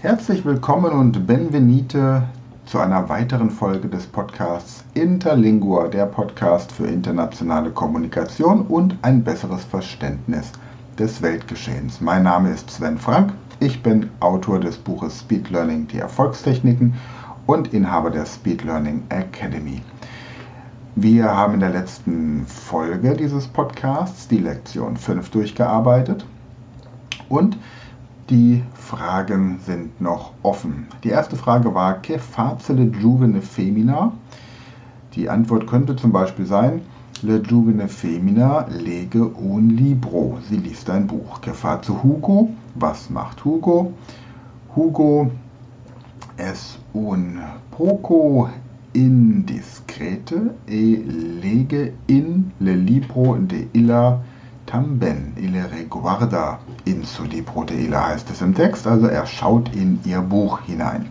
Herzlich willkommen und benvenite zu einer weiteren Folge des Podcasts Interlingua, der Podcast für internationale Kommunikation und ein besseres Verständnis des Weltgeschehens. Mein Name ist Sven Frank, ich bin Autor des Buches Speed Learning, die Erfolgstechniken und Inhaber der Speed Learning Academy. Wir haben in der letzten Folge dieses Podcasts die Lektion 5 durchgearbeitet und die Fragen sind noch offen. Die erste Frage war, che face le giovane femina? Die Antwort könnte zum Beispiel sein, le giovane femina lege un libro. Sie liest ein Buch. Che face Hugo? Was macht Hugo? Hugo es un poco indiscrete e lege in le libro de illa tamben il reguarda in su libro de illa heißt es im Text, also er schaut in ihr Buch hinein.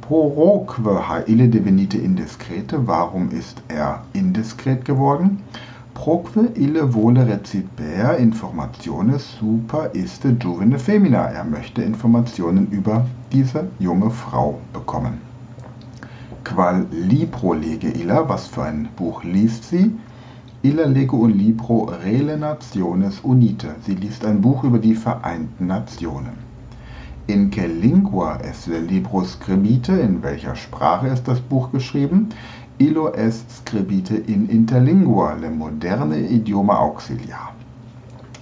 Poroque ha ille devenite indiscrete, warum ist er indiskret geworden? Proque ille vole reciper informationes super iste giovane femina. Er möchte Informationen über diese junge Frau bekommen. Qual libro lege illa, was für ein Buch liest sie? Illa lege un libro Rele Nationes Unite. Sie liest ein Buch über die Vereinten Nationen. In que lingua es le libro scribite? In welcher Sprache ist das Buch geschrieben? Illo es scribite in interlingua, le moderne idioma auxiliar.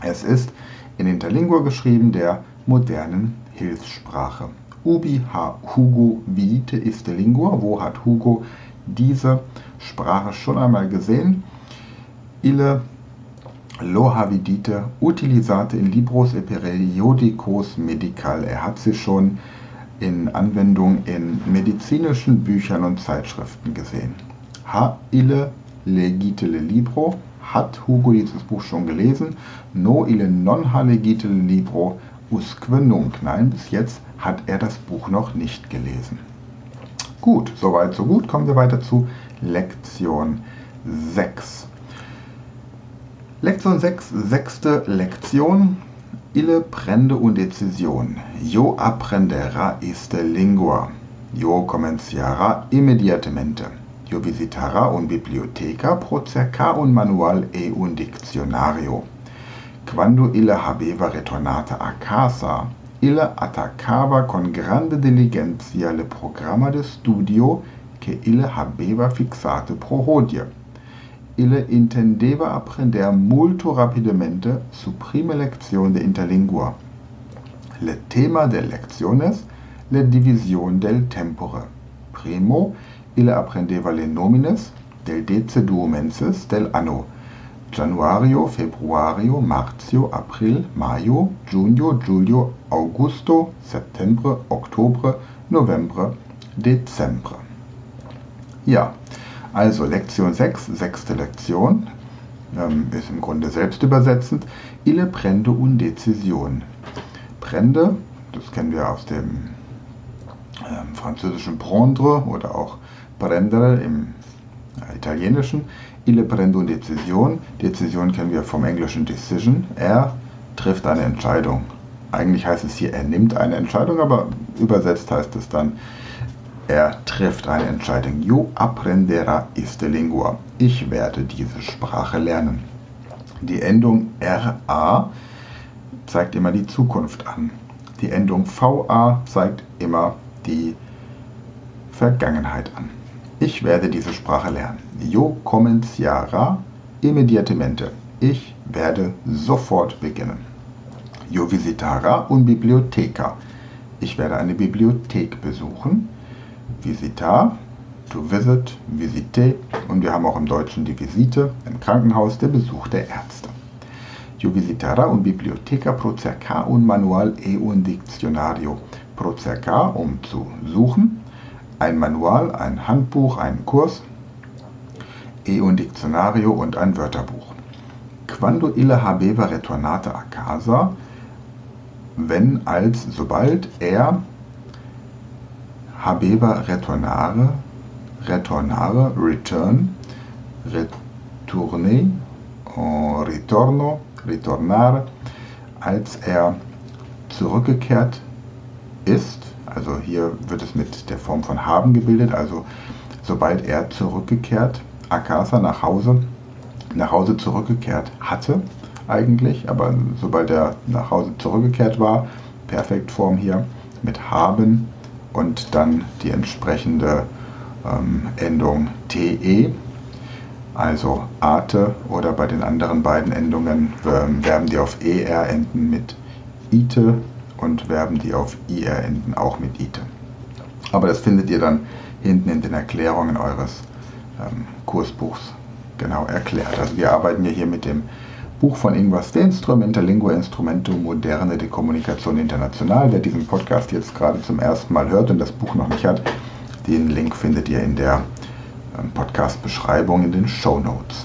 Es ist in Interlingua geschrieben, der modernen Hilfssprache. Ubi ha Hugo vidite iste lingua? Wo hat Hugo diese Sprache schon einmal gesehen? Ille lo havidite utilisate in libros e periodicos medical. Er hat sie schon in Anwendung in medizinischen Büchern und Zeitschriften gesehen. Ha ille legite le libro. Hat Hugo dieses Buch schon gelesen? No ille non ha legite le libro usque nunc. Nein, bis jetzt hat er das Buch noch nicht gelesen. Gut, soweit, so gut. Kommen wir weiter zu Lektion 6. Lektion 6, sechste Lektion. Ille prende un decision. Yo apprendera iste lingua. Yo comenciara immediatamente. Yo visitara un biblioteca pro cercar un manual e un diccionario. Quando ille habeva retornata a casa, ille attaccava con grande diligenza le programma de studio che ille habeva fixate pro hodie ille intendeva apprender molto rapidamente su prima lezione de interlingua. Le tema de lecciones, le division del tempore. Primo, ille apprendeva le nomines del duo menses del anno. Januario, Februario, Martio, April, Maio, Giugno, Giulio, Augusto, Septembre, Oktober, Novembre, Dezembre. Ja, also Lektion 6, sechste Lektion, ähm, ist im Grunde selbst übersetzend. Ille prende un decision. Prende, das kennen wir aus dem ähm, französischen prendre oder auch prendere im äh, italienischen. Ille prende un decision. Decision kennen wir vom englischen decision. Er trifft eine Entscheidung. Eigentlich heißt es hier, er nimmt eine Entscheidung, aber übersetzt heißt es dann, er trifft eine Entscheidung. Yo aprenderá esta lingua. Ich werde diese Sprache lernen. Die Endung RA zeigt immer die Zukunft an. Die Endung VA zeigt immer die Vergangenheit an. Ich werde diese Sprache lernen. Yo comenciará immediatamente. Ich werde sofort beginnen. Yo visitará un biblioteca. Ich werde eine Bibliothek besuchen visitar, to visit, visite und wir haben auch im Deutschen die Visite im Krankenhaus, der Besuch der Ärzte. Yo visitará un biblioteca pro cercar un manual e un diccionario. Pro cercar, um zu suchen, ein Manual, ein Handbuch, einen Kurs, e un diccionario und ein Wörterbuch. Quando ille habeva retornata a casa, wenn als sobald er habeva retornare, retornare, return, retourner, ritorno, ritornare, als er zurückgekehrt ist. Also hier wird es mit der Form von haben gebildet. Also sobald er zurückgekehrt, Akasa nach Hause, nach Hause zurückgekehrt hatte eigentlich, aber sobald er nach Hause zurückgekehrt war, Perfektform hier mit haben und dann die entsprechende ähm, Endung te, also ate oder bei den anderen beiden Endungen ähm, Verben, die auf er enden mit ite und Verben, die auf ir enden auch mit ite. Aber das findet ihr dann hinten in den Erklärungen eures ähm, Kursbuchs genau erklärt. Also wir arbeiten ja hier mit dem Buch von Ingvar Stenström, Interlingua Instrumento Moderne de Kommunikation International. Wer diesen Podcast jetzt gerade zum ersten Mal hört und das Buch noch nicht hat, den Link findet ihr in der ähm, Podcast-Beschreibung in den Show Notes.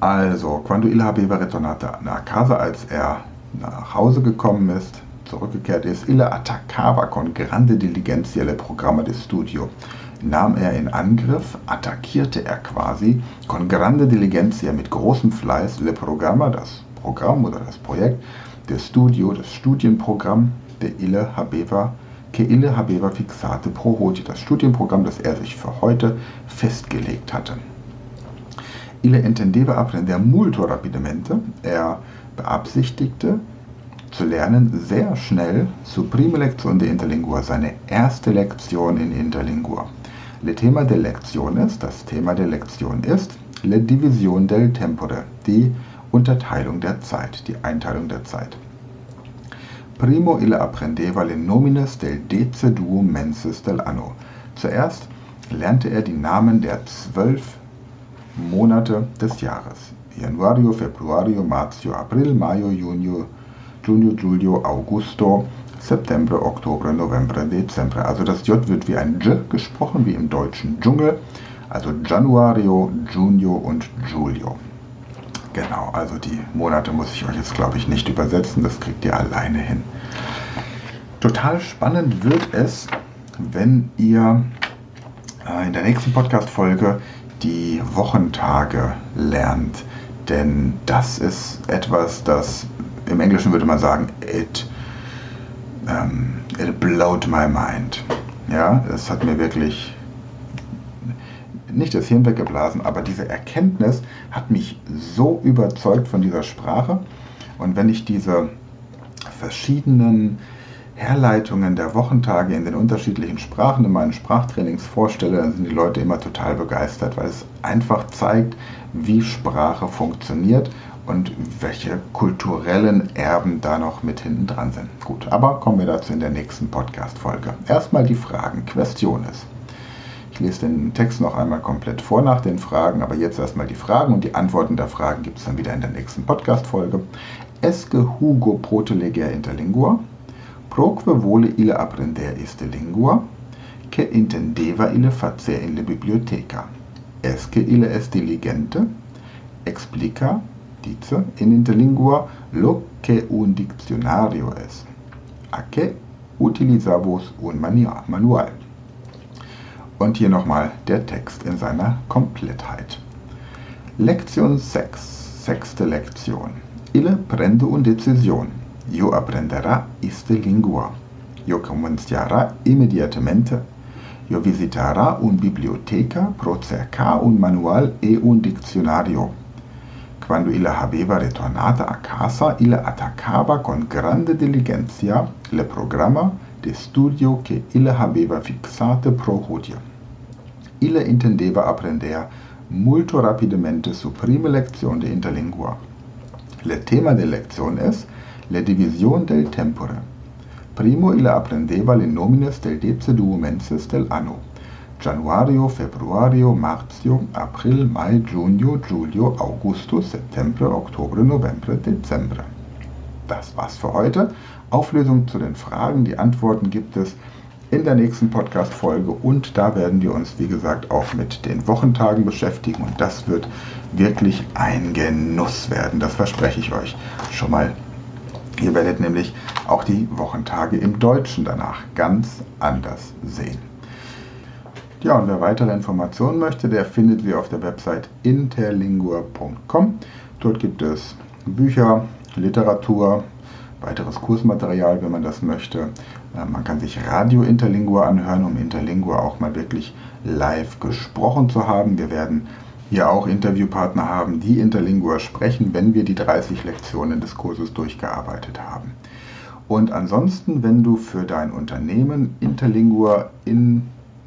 Also, quando il habeva ritornato a casa, als er nach Hause gekommen ist, zurückgekehrt ist, ille attaccava con grande diligenza le programma di studio nahm er in Angriff, attackierte er quasi con grande diligencia mit großem Fleiß le programma, das Programm oder das Projekt, des Studio, das Studienprogramm der Ille Habeva, che Ille Habeva fixate pro hodie, das Studienprogramm, das er sich für heute festgelegt hatte. Ille intendeva apprendere molto rapidamente, er beabsichtigte, zu lernen, sehr schnell su prime lezione di Interlingua, seine erste Lektion in Interlingua. Le tema der Lektion ist, das Thema der Lektion ist Le Division del Tempore, die Unterteilung der Zeit, die Einteilung der Zeit. Primo ille apprendeva le nomines del dece duo menses del anno. Zuerst lernte er die Namen der zwölf Monate des Jahres. Januario, Februario, Marzio, April, Maio, Junio, Junio, Giulio, Augusto, September, Oktober, November, Dezember. Also das J wird wie ein J gesprochen, wie im deutschen Dschungel. Also Januario, Junio und Giulio. Genau, also die Monate muss ich euch jetzt, glaube ich, nicht übersetzen. Das kriegt ihr alleine hin. Total spannend wird es, wenn ihr äh, in der nächsten Podcast-Folge die Wochentage lernt. Denn das ist etwas, das im Englischen würde man sagen, it ähm, it blowed my mind. Ja, es hat mir wirklich nicht das Hirn weggeblasen, aber diese Erkenntnis hat mich so überzeugt von dieser Sprache. Und wenn ich diese verschiedenen Herleitungen der Wochentage in den unterschiedlichen Sprachen in meinen Sprachtrainings vorstelle, dann sind die Leute immer total begeistert, weil es einfach zeigt, wie Sprache funktioniert und welche kulturellen Erben da noch mit hinten dran sind. Gut, aber kommen wir dazu in der nächsten Podcast-Folge. Erstmal die Fragen, Questiones. Ich lese den Text noch einmal komplett vor nach den Fragen, aber jetzt erstmal die Fragen und die Antworten der Fragen gibt es dann wieder in der nächsten Podcast-Folge. Esque Hugo proteleger interlingua? Proque vole ille apprender iste lingua? Che intendeva ille facer in la biblioteca? Esque ille est diligente? Explica dice in interlingua lo que un diccionario es. A que utilizamos un manual. Und hier nochmal der Text in seiner Komplettheit. Lektion 6, sechste Lektion. Ille prende un decisión. Yo aprenderá iste lingua. Yo comenciará inmediatamente. Yo visitará un biblioteca pro cercar un manual e un diccionario quando illa habeva ritornata a casa, illa attaccava con grande diligenza le programma di studio che illa habeva fixate pro hodie. Illa intendeva apprendere molto rapidamente su prime lezione di interlingua. Le tema de lezione es le division del tempore. Primo illa apprendeva le nomines del duo menses del anno. Januario, Februario, Marzio, April, Mai, Junio, Julio, Augustus, September, Oktober, November, Dezember. Das war's für heute. Auflösung zu den Fragen, die Antworten gibt es in der nächsten Podcast-Folge und da werden wir uns, wie gesagt, auch mit den Wochentagen beschäftigen und das wird wirklich ein Genuss werden. Das verspreche ich euch schon mal. Ihr werdet nämlich auch die Wochentage im Deutschen danach ganz anders sehen. Ja, und wer weitere Informationen möchte, der findet sie auf der Website interlingua.com. Dort gibt es Bücher, Literatur, weiteres Kursmaterial, wenn man das möchte. Äh, man kann sich Radio Interlingua anhören, um Interlingua auch mal wirklich live gesprochen zu haben. Wir werden hier auch Interviewpartner haben, die Interlingua sprechen, wenn wir die 30 Lektionen des Kurses durchgearbeitet haben. Und ansonsten, wenn du für dein Unternehmen Interlingua in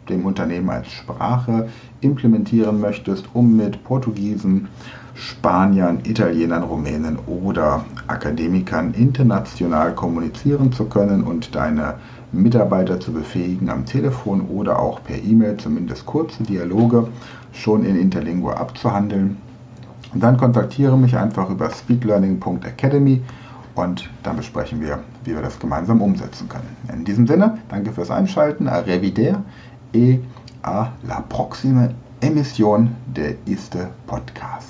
dem Unternehmen als Sprache implementieren möchtest, um mit Portugiesen, Spaniern, Italienern, Rumänen oder Akademikern international kommunizieren zu können und deine Mitarbeiter zu befähigen, am Telefon oder auch per E-Mail zumindest kurze Dialoge schon in Interlingua abzuhandeln. Und dann kontaktiere mich einfach über speedlearning.academy und dann besprechen wir, wie wir das gemeinsam umsetzen können. In diesem Sinne, danke fürs Einschalten, arrivederci et à la prochaine émission de este podcast.